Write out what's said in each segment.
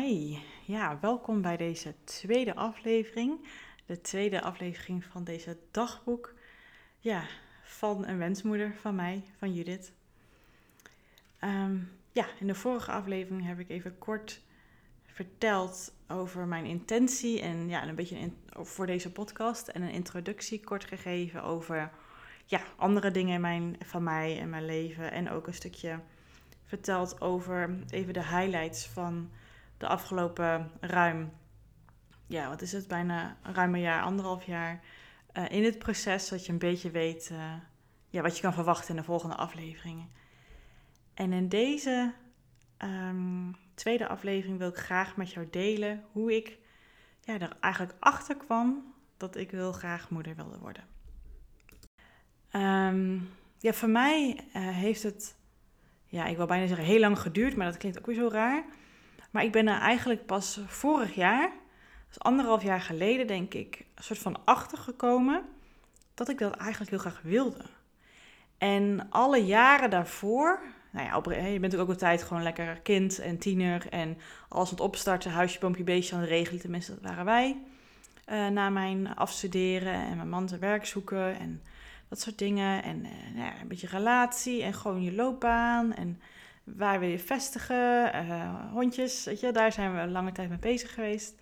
Hi, ja, welkom bij deze tweede aflevering. De tweede aflevering van deze dagboek. Ja, van een wensmoeder van mij, van Judith. Ehm, ja, in de vorige aflevering heb ik even kort verteld over mijn intentie en ja, een beetje voor deze podcast en een introductie kort gegeven over ja, andere dingen in mijn, van mij en mijn leven en ook een stukje verteld over even de highlights van de afgelopen ruim, ja, wat is het, bijna ruim een jaar, anderhalf jaar uh, in het proces, zodat je een beetje weet uh, ja, wat je kan verwachten in de volgende afleveringen. En in deze um, tweede aflevering wil ik graag met jou delen hoe ik ja, er eigenlijk achter kwam dat ik heel graag moeder wilde worden. Um, ja, voor mij uh, heeft het, ja, ik wil bijna zeggen heel lang geduurd, maar dat klinkt ook weer zo raar. Maar ik ben er eigenlijk pas vorig jaar, dus anderhalf jaar geleden denk ik, een soort van achtergekomen dat ik dat eigenlijk heel graag wilde. En alle jaren daarvoor, nou ja, je bent natuurlijk ook altijd gewoon lekker kind en tiener. En als het opstarten, huisje, boompje, beestje aan de regelen. Tenminste, dat waren wij. Uh, na mijn afstuderen en mijn man zijn werk zoeken en dat soort dingen. En uh, nou ja, een beetje relatie en gewoon je loopbaan. En waar wil je vestigen? Uh, hondjes, weet je, daar zijn we lange tijd mee bezig geweest.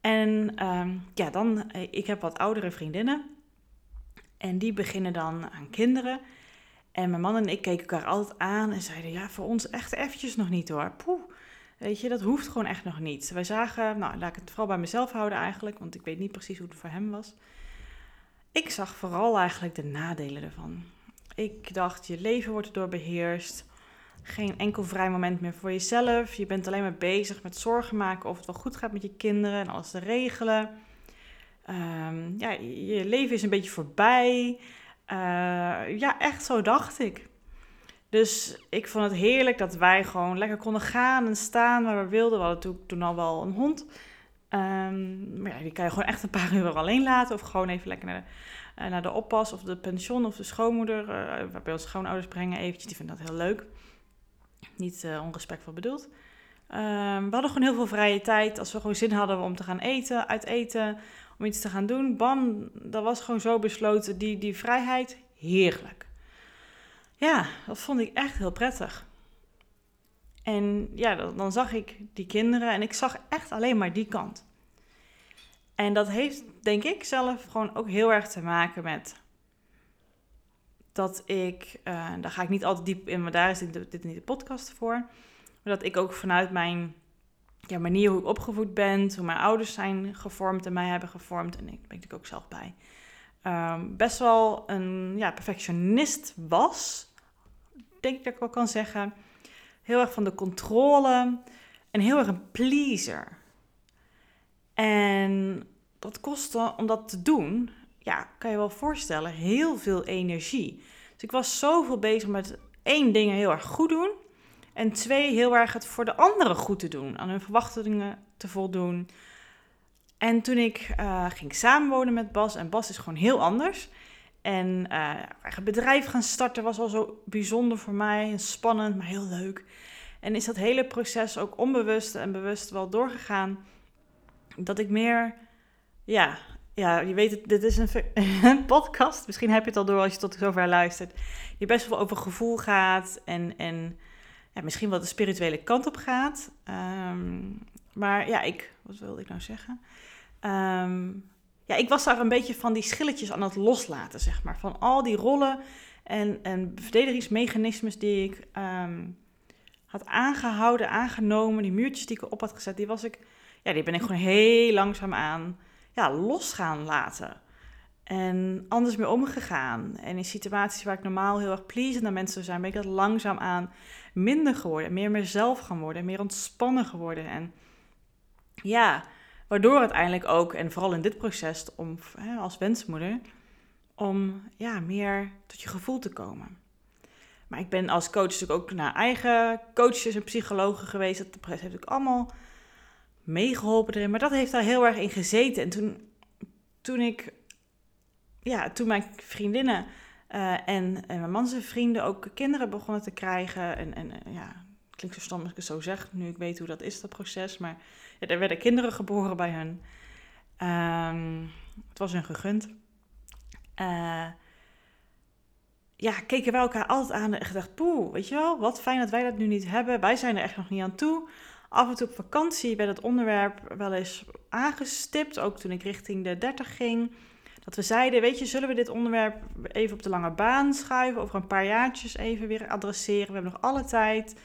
En um, ja, dan, ik heb wat oudere vriendinnen. En die beginnen dan aan kinderen. En mijn man en ik keken elkaar altijd aan en zeiden: Ja, voor ons echt eventjes nog niet hoor. Poeh, weet je, dat hoeft gewoon echt nog niet. Wij zagen, nou, laat ik het vooral bij mezelf houden eigenlijk, want ik weet niet precies hoe het voor hem was. Ik zag vooral eigenlijk de nadelen ervan. Ik dacht: Je leven wordt erdoor beheerst. Geen enkel vrij moment meer voor jezelf. Je bent alleen maar bezig met zorgen maken of het wel goed gaat met je kinderen en alles te regelen. Um, ja, je leven is een beetje voorbij. Uh, ja, echt zo dacht ik. Dus ik vond het heerlijk dat wij gewoon lekker konden gaan en staan waar we wilden. We hadden toen, al wel een hond. Um, maar ja, die kan je gewoon echt een paar uur alleen laten. Of gewoon even lekker naar de, uh, naar de oppas of de pension of de schoonmoeder. Uh, waar bij onze schoonouders brengen eventjes. Die vinden dat heel leuk. Niet onrespectvol bedoeld. Um, we hadden gewoon heel veel vrije tijd. Als we gewoon zin hadden om te gaan eten, uit eten om iets te gaan doen. Bam, dat was gewoon zo besloten. Die, die vrijheid, heerlijk. Ja, dat vond ik echt heel prettig. En ja, dan zag ik die kinderen en ik zag echt alleen maar die kant. En dat heeft, denk ik zelf, gewoon ook heel erg te maken met dat ik, uh, daar ga ik niet altijd diep in, maar daar is dit, dit niet de podcast voor. Maar dat ik ook vanuit mijn ja, manier hoe ik opgevoed ben, hoe mijn ouders zijn gevormd en mij hebben gevormd. En ik ben natuurlijk ook zelf bij. Um, best wel een ja, perfectionist was, denk ik dat ik wel kan zeggen. Heel erg van de controle en heel erg een pleaser. En dat kostte om dat te doen, ja, kan je wel voorstellen, heel veel energie. Dus ik was zoveel bezig met één ding heel erg goed doen. En twee, heel erg het voor de anderen goed te doen, aan hun verwachtingen te voldoen. En toen ik uh, ging samenwonen met Bas, en Bas is gewoon heel anders. En uh, eigen bedrijf gaan starten was al zo bijzonder voor mij, spannend, maar heel leuk. En is dat hele proces ook onbewust en bewust wel doorgegaan, dat ik meer, ja, ja, je weet het, dit is een, podcast. Misschien heb je het al door als je tot zover luistert. Die best wel over gevoel gaat en, en ja, misschien wel de spirituele kant op gaat. Um, maar ja, ik, wat wilde ik nou zeggen? Um, ja, ik was daar een beetje van die schilletjes aan het loslaten, zeg maar. Van al die rollen en, en verdedigingsmechanismes die ik um, had aangehouden, aangenomen, die muurtjes die ik op had gezet, die was ik, ja, die ben ik gewoon heel langzaam aan ja, los gaan laten. En anders mee omgegaan. En in situaties waar ik normaal heel erg pleasend naar mensen zou zijn, ben ik dat langzaam aan minder geworden. Meer mezelf gaan worden. Meer ontspannen geworden. En ja, waardoor uiteindelijk ook, en vooral in dit proces om, hè, als wensmoeder, om ja, meer tot je gevoel te komen. Maar ik ben als coach natuurlijk ook naar eigen coaches en psychologen geweest. Dat heeft ook allemaal meegeholpen erin. Maar dat heeft daar heel erg in gezeten. En toen, toen ik ja, toen mijn vriendinnen uh, en, en mijn man vrienden ook kinderen begonnen te krijgen. En, en uh, ja, klinkt zo stom als ik het zo zeg, nu ik weet hoe dat is, dat proces. Maar ja, er werden kinderen geboren bij hun. Ehm, het was hun gegund. Uh, ja, keken wij elkaar altijd aan en gedacht, poeh, weet je wel, wat fijn dat wij dat nu niet hebben. Wij zijn er echt nog niet aan toe. Af en toe op vakantie werd het onderwerp wel eens aangestipt, ook toen ik richting de 30 ging. Dat we zeiden, weet je, zullen we dit onderwerp even op de lange baan schuiven, over een paar jaartjes even weer adresseren. We hebben nog alle tijd.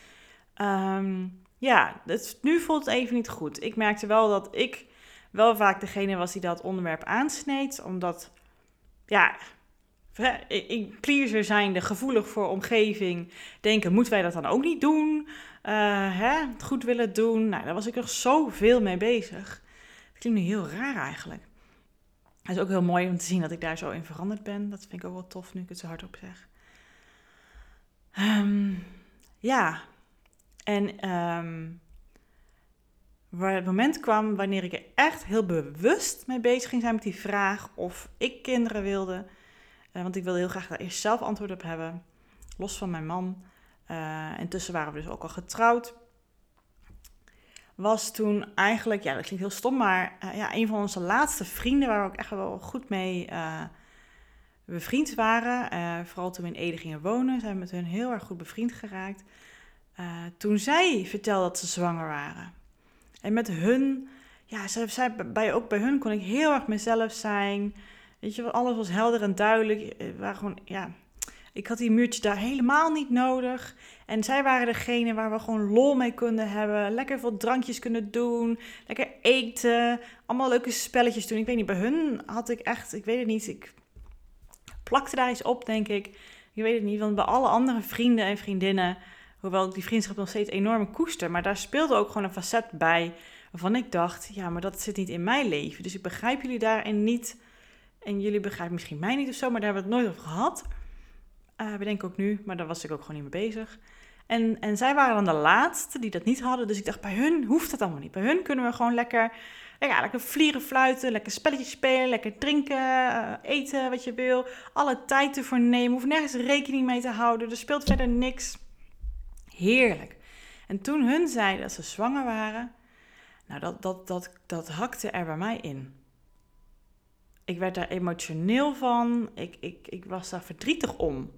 Um, ja, het, nu voelt het even niet goed. Ik merkte wel dat ik wel vaak degene was die dat onderwerp aansneed, omdat, ja, ik pleaser zijnde, gevoelig voor omgeving, denken, moeten wij dat dan ook niet doen? Uh, hè? Goed willen doen. Nou, daar was ik nog zoveel mee bezig. Dat klinkt nu heel raar eigenlijk. Het is ook heel mooi om te zien dat ik daar zo in veranderd ben. Dat vind ik ook wel tof nu ik het zo hardop zeg. Um, ja, en um, waar het moment kwam wanneer ik er echt heel bewust mee bezig ging zijn met die vraag of ik kinderen wilde. Uh, want ik wilde heel graag daar eerst zelf antwoord op hebben, los van mijn man. Uh, intussen waren we dus ook al getrouwd. Was toen eigenlijk, ja, dat klinkt heel stom, maar uh, ja, een van onze laatste vrienden waar we ook echt wel goed mee bevriend waren. vooral toen we in Ede gingen wonen, zijn we met hun heel erg goed bevriend geraakt. toen zij vertelde dat ze zwanger waren. En met hun, ja, zij, bij, ook bij hun kon ik heel erg mezelf zijn. Weet je, alles was helder en duidelijk. Waar gewoon, ja, ik had die muurtjes daar helemaal niet nodig. En zij waren degene waar we gewoon lol mee konden hebben. Lekker veel drankjes kunnen doen. Lekker eten. Allemaal leuke spelletjes doen. Ik weet niet, bij hun had ik echt, ik weet het niet. Ik plakte daar iets op, denk ik. Ik weet het niet, want bij alle andere vrienden en vriendinnen Hoewel ik die vriendschap nog steeds enorm koester. Maar daar speelde ook gewoon een facet bij. Waarvan ik dacht, ja, maar dat zit niet in mijn leven. Dus ik begrijp jullie daarin niet. En jullie begrijpen misschien mij niet of zo. Maar daar hebben we het nooit over gehad. Uh, we denken ook nu, maar daar was ik ook gewoon niet mee bezig. En, en zij waren dan de laatste die dat niet hadden. Dus ik dacht, bij hun hoeft dat allemaal niet. Bij hun kunnen we gewoon lekker, ja, lekker vlieren, fluiten, lekker spelletjes spelen, lekker drinken, uh, eten wat je wil. Alle tijd ervoor nemen, hoef nergens rekening mee te houden. Er speelt verder niks. Heerlijk. En toen hun zeiden dat ze zwanger waren, nou, dat, dat, dat, dat hakte er bij mij in. Ik werd daar emotioneel van. Ik, ik, ik was daar verdrietig om.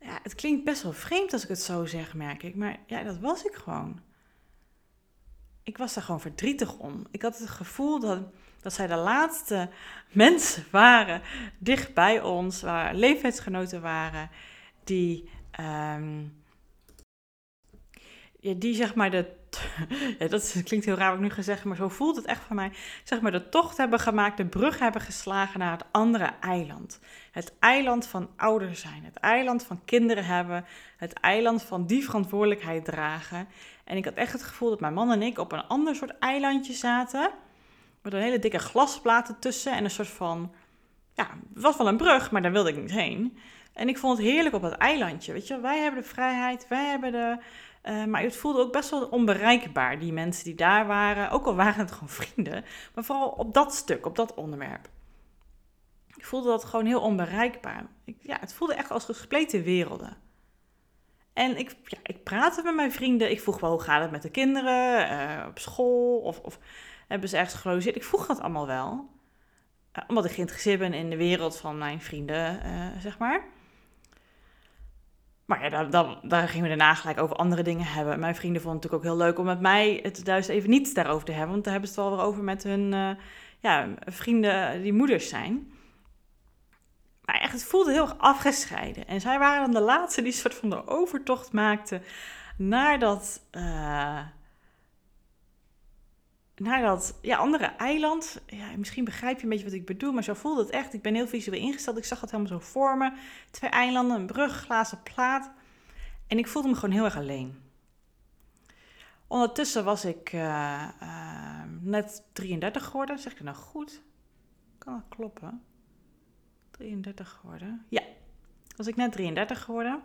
Ja, het klinkt best wel vreemd als ik het zo zeg, merk ik. Maar ja, dat was ik gewoon. Ik was daar gewoon verdrietig om. Ik had het gevoel dat, dat zij de laatste mensen waren dicht bij ons, waar leeftijdsgenoten waren, die ehm, ja, die zeg maar de. Dat klinkt heel raar wat ik nu ga zeggen, maar zo voelt het echt voor mij. Zeg maar de tocht hebben gemaakt, de brug hebben geslagen naar het andere eiland. Het eiland van ouder zijn, het eiland van kinderen hebben, het eiland van die verantwoordelijkheid dragen. En ik had echt het gevoel dat mijn man en ik op een ander soort eilandje zaten. Met een hele dikke glasplaten tussen en een soort van. Ja, het was wel een brug, maar daar wilde ik niet heen. En ik vond het heerlijk op dat eilandje. Weet je, wij hebben de vrijheid, wij hebben de uh, maar het voelde ook best wel onbereikbaar, die mensen die daar waren. Ook al waren het gewoon vrienden, maar vooral op dat stuk, op dat onderwerp. Ik voelde dat gewoon heel onbereikbaar. Ik, ja, het voelde echt als gespleten werelden. En ik, ja, ik praatte met mijn vrienden. Ik vroeg wel, hoe gaat het met de kinderen uh, op school? Of, of, hebben ze ergens gelogeerd? Ik vroeg dat allemaal wel. Uh, omdat ik geïnteresseerd ben in de wereld van mijn vrienden, zeg maar. Maar ja, daar, gingen we daarna gelijk over andere dingen hebben. Mijn vrienden vonden het natuurlijk ook heel leuk om met mij het juist even niet daarover te hebben. Want daar hebben ze het wel weer over met hun uh, ja, vrienden die moeders zijn. Maar echt, het voelde heel erg afgescheiden. En zij waren dan de laatste die soort van de overtocht maakten naar dat... Uh, naar dat ja, andere eiland. Ja, misschien begrijp je een beetje wat ik bedoel, maar zo voelde het echt. Ik ben heel visueel ingesteld. Ik zag het helemaal zo voor me. Twee eilanden, een brug, glazen plaat. En ik voelde me gewoon heel erg alleen. Ondertussen was ik uh, uh, net 33 geworden. Zeg ik nou goed? Kan dat kloppen? 33 geworden. Ja, was ik net 33 geworden.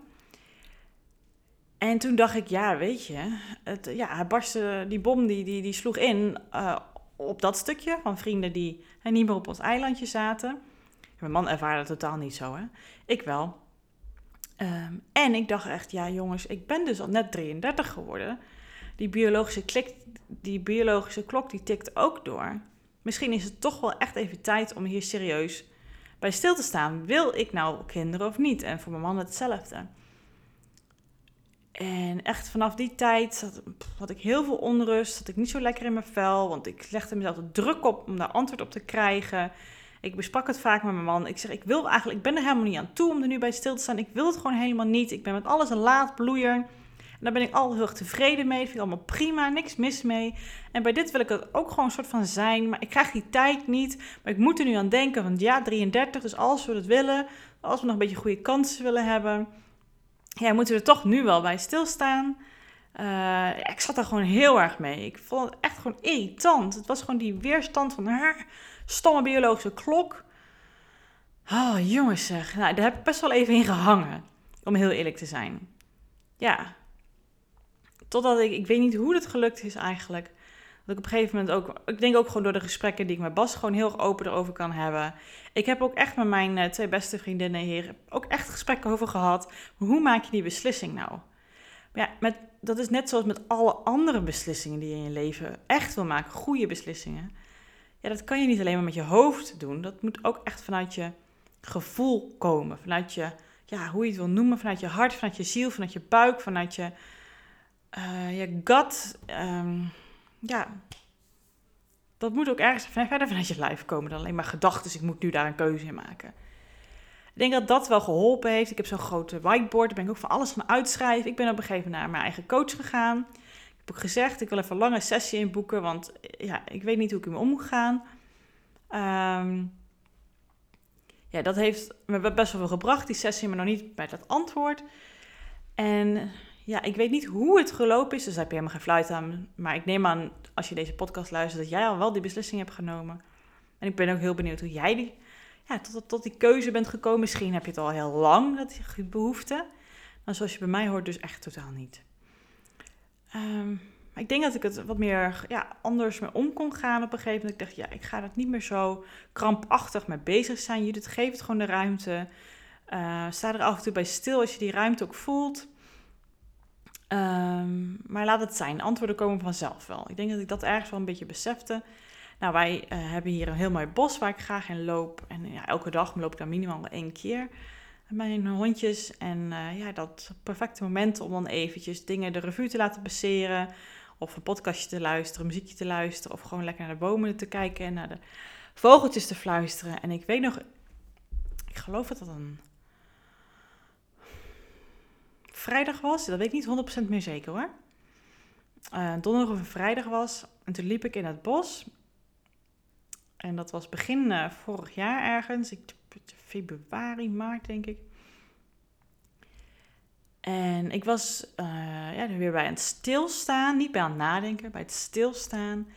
En toen dacht ik, ja, weet je, het, ja, barstte, die bom die, die, die sloeg in uh, op dat stukje van vrienden die hè, niet meer op ons eilandje zaten. Mijn man ervaarde het totaal niet zo, hè. Ik wel. Ehm, en ik dacht echt, ja jongens, ik ben dus al net 33 geworden. Die biologische, klik, die biologische klok die tikt ook door. Misschien is het toch wel echt even tijd om hier serieus bij stil te staan. Wil ik nou kinderen of niet? En voor mijn man hetzelfde. En echt vanaf die tijd had, had, ik heel veel onrust. Had ik niet zo lekker in mijn vel. Want ik legde mezelf de druk op om daar antwoord op te krijgen. Ik besprak het vaak met mijn man. Ik zeg, ik wil eigenlijk, ik ben er helemaal niet aan toe om er nu bij stil te staan. Ik wil het gewoon helemaal niet. Ik ben met alles een laadbloeier. En daar ben ik al heel erg tevreden mee. vind ik allemaal prima, niks mis mee. En bij dit wil ik het ook gewoon een soort van zijn. Maar ik krijg die tijd niet. Maar ik moet er nu aan denken. Want ja, 33, dus als we het willen, als we nog een beetje goede kansen willen hebben ja, moeten we er toch nu wel bij stilstaan. Uh, ik zat daar gewoon heel erg mee. Ik vond het echt gewoon irritant. Het was gewoon die weerstand van haar stomme biologische klok. Oh, jongens zeg. Nou, daar heb ik best wel even in gehangen. Om heel eerlijk te zijn. Ja. Totdat ik... Ik weet niet hoe het gelukt is eigenlijk. Dat ik op een gegeven moment ook... Ik denk ook gewoon door de gesprekken die ik met Bas gewoon heel open erover kan hebben. Ik heb ook echt met mijn uh, twee beste vriendinnen hier ook echt gesprekken over gehad. Hoe maak je die beslissing nou? Maar ja, met, dat is net zoals met alle andere beslissingen die je in je leven echt wil maken. Goede beslissingen. Ja, dat kan je niet alleen maar met je hoofd doen. Dat moet ook echt vanuit je gevoel komen. Vanuit je, ja, hoe je het wil noemen. Vanuit je hart, vanuit je ziel, vanuit je buik, vanuit je, uh, je gut. Um, ja, dat moet ook ergens verder vanuit je lijf komen dan alleen maar gedachten. Ik moet nu daar een keuze in maken. Ik denk dat dat wel geholpen heeft. Ik heb zo'n grote whiteboard, daar ben ik ook van alles van uitschrijven. Ik ben op een gegeven moment naar mijn eigen coach gegaan. Ik heb ook gezegd, ik wil even een lange sessie inboeken, want ja, ik weet niet hoe ik ermee om moet gaan. Ehm, ja, dat heeft me best wel veel gebracht, die sessie, maar nog niet bij dat antwoord. En ja, ik weet niet hoe het gelopen is, dus daar heb je helemaal geen fluit aan. Maar ik neem aan, als je deze podcast luistert, dat jij al wel die beslissing hebt genomen. En ik ben ook heel benieuwd hoe jij die, ja, tot, tot die keuze bent gekomen. Misschien heb je het al heel lang, dat behoefte. Maar zoals je bij mij hoort, dus echt totaal niet. Um, maar ik denk dat ik het wat meer ja, anders mee om kon gaan op een gegeven moment. Ik dacht, ja, ik ga er niet meer zo krampachtig mee bezig zijn. Judith, geef het gewoon de ruimte. Uh, sta er af en toe bij stil als je die ruimte ook voelt. Um, maar laat het zijn. Antwoorden komen vanzelf wel. Ik denk dat ik dat ergens wel een beetje besefte. Nou, wij uh, hebben hier een heel mooi bos waar ik graag in loop. En ja, elke dag loop ik daar minimaal één keer met mijn hondjes. En uh, ja, dat perfecte moment om dan eventjes dingen de revue te laten passeren. Of een podcastje te luisteren, muziekje te luisteren. Of gewoon lekker naar de bomen te kijken en naar de vogeltjes te fluisteren. En ik weet nog, ik geloof dat dat een vrijdag was. Dat weet ik niet 100% meer zeker hoor. Uh, donderdag of een vrijdag was. En toen liep ik in het bos. En dat was begin uh, vorig jaar ergens. Ik, februari, maart denk ik. En ik was uh, ja, weer bij het stilstaan. Niet bij het nadenken, bij het stilstaan.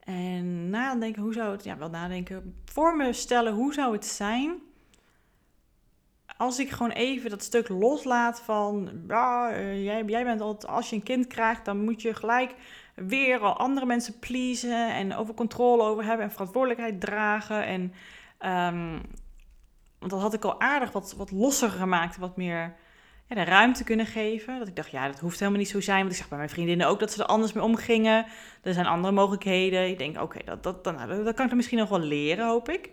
En nadenken, hoe zou het... Ja, wel nadenken. Voor me stellen, hoe zou het zijn als ik gewoon even dat stuk loslaat van, ja, uh, jij, jij bent altijd, als je een kind krijgt, dan moet je gelijk weer al andere mensen pleasen en over controle over hebben en verantwoordelijkheid dragen. En um, dat had ik al aardig wat, wat losser gemaakt, wat meer ja, de ruimte kunnen geven. Dat ik dacht, ja, dat hoeft helemaal niet zo zijn. Want ik zag bij mijn vriendinnen ook dat ze er anders mee omgingen. Er zijn andere mogelijkheden. Ik denk, oké, dat, dat, dat, nou, dat kan ik er misschien nog wel leren, hoop ik.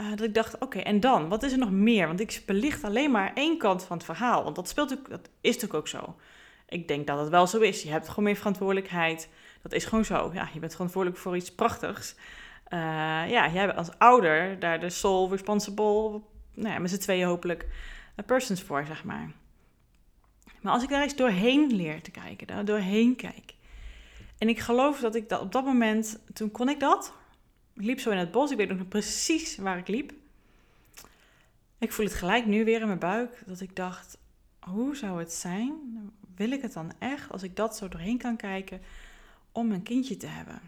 Uh, dat ik dacht, oké, en dan? Wat is er nog meer? Want ik belicht alleen maar één kant van het verhaal. Want dat, speelt natuurlijk, dat is natuurlijk ook zo. Ik denk dat het wel zo is. Je hebt gewoon meer verantwoordelijkheid. Dat is gewoon zo. Ja, je bent verantwoordelijk voor iets prachtigs. Uh, ja, jij bent als ouder daar de sole responsible, nou ja, met z'n tweeën hopelijk, uh, persons voor, zeg maar. Maar als ik daar eens doorheen leer te kijken, daar doorheen kijk. En ik geloof dat ik dat op dat moment, toen kon ik dat, liep zo in het bos. Ik weet nog precies waar ik liep. Ik voel het gelijk nu weer in mijn buik. Dat ik dacht, hoe zou het zijn? Wil ik het dan echt, als ik dat zo doorheen kan kijken, om een kindje te hebben?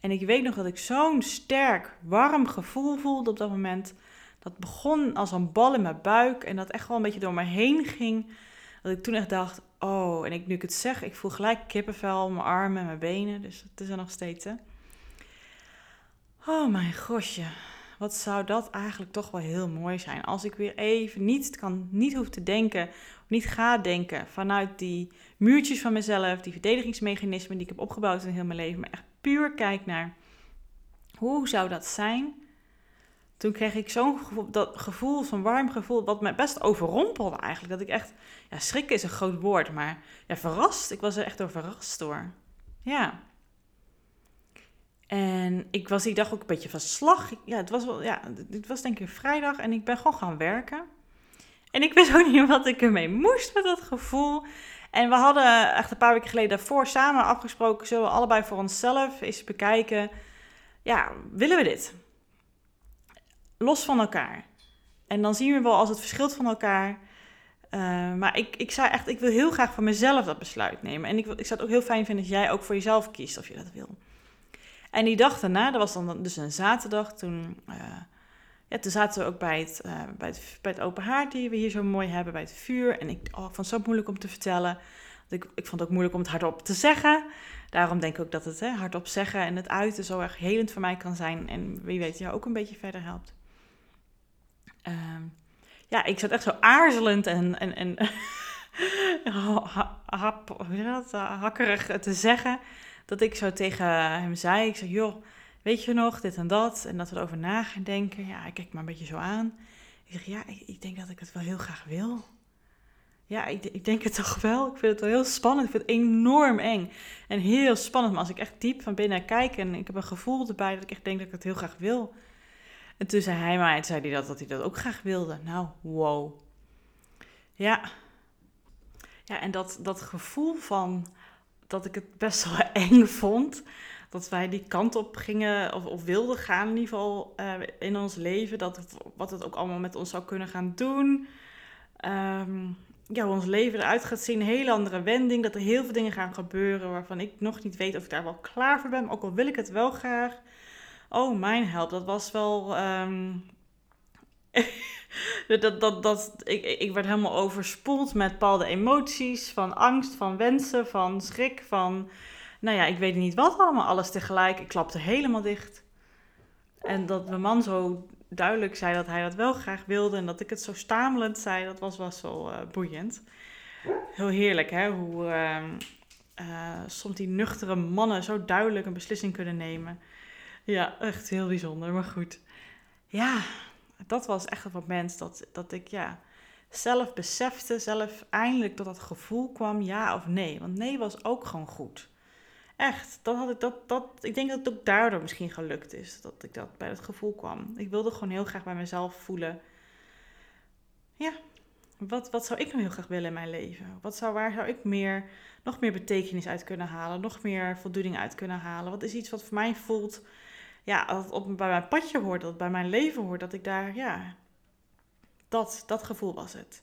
En ik weet nog dat ik zo'n sterk, warm gevoel voelde op dat moment. Dat begon als een bal in mijn buik en dat echt wel een beetje door me heen ging. Dat ik toen echt dacht, oh, en ik, nu ik het zeg, ik voel gelijk kippenvel mijn armen en mijn benen. Dus het is er nog steeds, hè. Oh mijn gosje. wat zou dat eigenlijk toch wel heel mooi zijn. Als ik weer even niet, kan, niet hoef te denken, niet ga denken vanuit die muurtjes van mezelf, die verdedigingsmechanismen die ik heb opgebouwd in heel mijn leven, maar echt puur kijk naar hoe zou dat zijn. Toen kreeg ik zo'n gevoel, dat gevoel, zo'n warm gevoel, wat me best overrompelde eigenlijk. Dat ik echt, ja, schrikken is een groot woord, maar ja, verrast. Ik was er echt door verrast door. Ja. En ik was die dag ook een beetje van slag. Ja, het was wel, ja, dit was denk ik vrijdag en ik ben gewoon gaan werken. En ik wist ook niet wat ik ermee moest met dat gevoel. En we hadden echt een paar weken geleden daarvoor samen afgesproken, zullen we allebei voor onszelf eens bekijken, ja, willen we dit? Los van elkaar. En dan zien we wel als het verschilt van elkaar. Uh, maar ik, ik zei echt, ik wil heel graag voor mezelf dat besluit nemen. En ik, ik zou het ook heel fijn vinden dat jij ook voor jezelf kiest of je dat wil. En die dag daarna, dat was dan dus een zaterdag, toen, uh, ja, toen zaten we ook bij het, uh, bij, het, bij het open haard die we hier zo mooi hebben, bij het vuur. En ik, oh, ik vond het zo moeilijk om te vertellen. Ik, ik vond het ook moeilijk om het hardop te zeggen. Daarom denk ik ook dat het hè, hardop zeggen en het uiten zo erg helend voor mij kan zijn. En wie weet jou ook een beetje verder helpt. Um, ja, ik zat echt zo aarzelend en, en, en hap, hoe dat, hakkerig te zeggen dat ik zo tegen hem zei, ik zei, joh, weet je nog, dit en dat. En dat we erover na gaan denken. Ja, ik kijk me een beetje zo aan. Ik zeg, ja, ik, ik denk dat ik het wel heel graag wil. Ja, ik, ik, denk het toch wel. Ik vind het wel heel spannend. Ik vind het enorm eng. En heel spannend. Maar als ik echt diep van binnen kijk en ik heb een gevoel erbij dat ik echt denk dat ik het heel graag wil. En toen zei hij mij, zei hij dat, dat hij dat ook graag wilde. Nou, wow. Ja. Ja, en dat, dat gevoel van dat ik het best wel eng vond. Dat wij die kant op gingen of, of wilden gaan in ieder geval uh, in ons leven. Dat wat het ook allemaal met ons zou kunnen gaan doen. Um, ja, hoe ons leven eruit gaat zien. Een hele andere wending. Dat er heel veel dingen gaan gebeuren waarvan ik nog niet weet of ik daar wel klaar voor ben. Ook al wil ik het wel graag. Oh, mijn help. Dat was wel... Um... dat, dat, dat, ik, ik werd helemaal overspoeld met bepaalde emoties. Van angst, van wensen, van schrik, van... Nou ja, ik weet niet wat allemaal. Alles tegelijk. Ik klapte helemaal dicht. En dat mijn man zo duidelijk zei dat hij dat wel graag wilde. En dat ik het zo stamelend zei, dat was, wel uh, boeiend. Heel heerlijk, hè? Hoe uh, soms die nuchtere mannen zo duidelijk een beslissing kunnen nemen. Ja, echt heel bijzonder, maar goed. Ja, dat was echt het moment dat, dat ik ja, zelf besefte, zelf eindelijk tot dat gevoel kwam, ja of nee. Want nee was ook gewoon goed. Echt, dat had ik, dat, dat, ik denk dat het ook daardoor misschien gelukt is, dat ik dat bij dat gevoel kwam. Ik wilde gewoon heel graag bij mezelf voelen, ja, wat, wat zou ik nou heel graag willen in mijn leven? Wat zou, waar zou ik meer, nog meer betekenis uit kunnen halen, nog meer voldoening uit kunnen halen? Wat is iets wat voor mij voelt ja, dat op, bij mijn padje hoort, dat bij mijn leven hoort, dat ik daar, ja, dat, dat gevoel was het.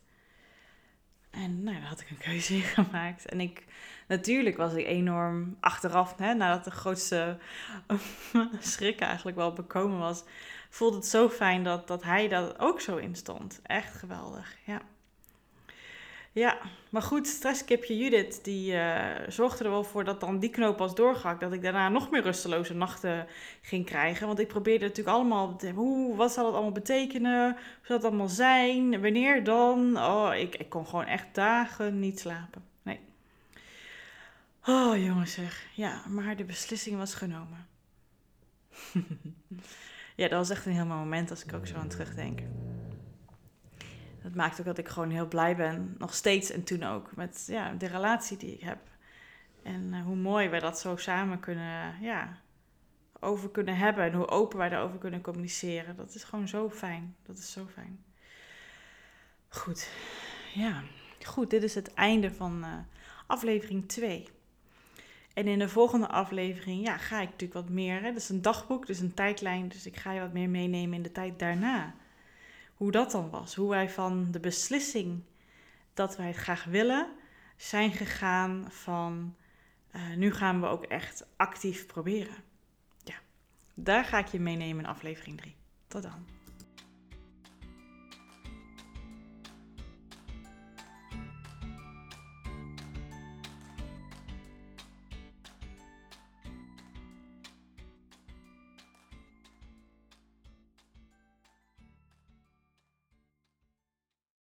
En nou, daar had ik een keuze in gemaakt. En ik, natuurlijk was ik enorm achteraf, hè, nadat de grootste schrik eigenlijk wel bekomen was, voelde het zo fijn dat, dat hij dat ook zo in stond. Echt geweldig, ja. Ja, maar goed, stresskipje Judith, die uh, zorgde er wel voor dat dan die knoop was doorgehakt. Dat ik daarna nog meer rusteloze nachten ging krijgen. Want ik probeerde natuurlijk allemaal, hoe, wat zal het allemaal betekenen? Hoe zal het allemaal zijn? Wanneer dan? Oh, ik, ik kon gewoon echt dagen niet slapen. Nee. Oh, jongens zeg. Ja, maar de beslissing was genomen. ja, dat was echt een heel mooi moment als ik ook zo aan terugdenk dat maakt ook dat ik gewoon heel blij ben, nog steeds en toen ook, met ja, de relatie die ik heb. En uh, hoe mooi wij dat zo samen kunnen, ja, over kunnen hebben en hoe open wij daarover kunnen communiceren. Dat is gewoon zo fijn. Dat is zo fijn. Goed, ja, goed, dit is het einde van uh, aflevering 2. En in de volgende aflevering ja, ga ik natuurlijk wat meer. Hè? Dat is een dagboek, dus een tijdlijn. Dus ik ga je wat meer meenemen in de tijd daarna hoe dat dan was. Hoe wij van de beslissing dat wij het graag willen, zijn gegaan van uh, nu gaan we ook echt actief proberen. Ja, daar ga ik je meenemen in aflevering 3. Tot dan.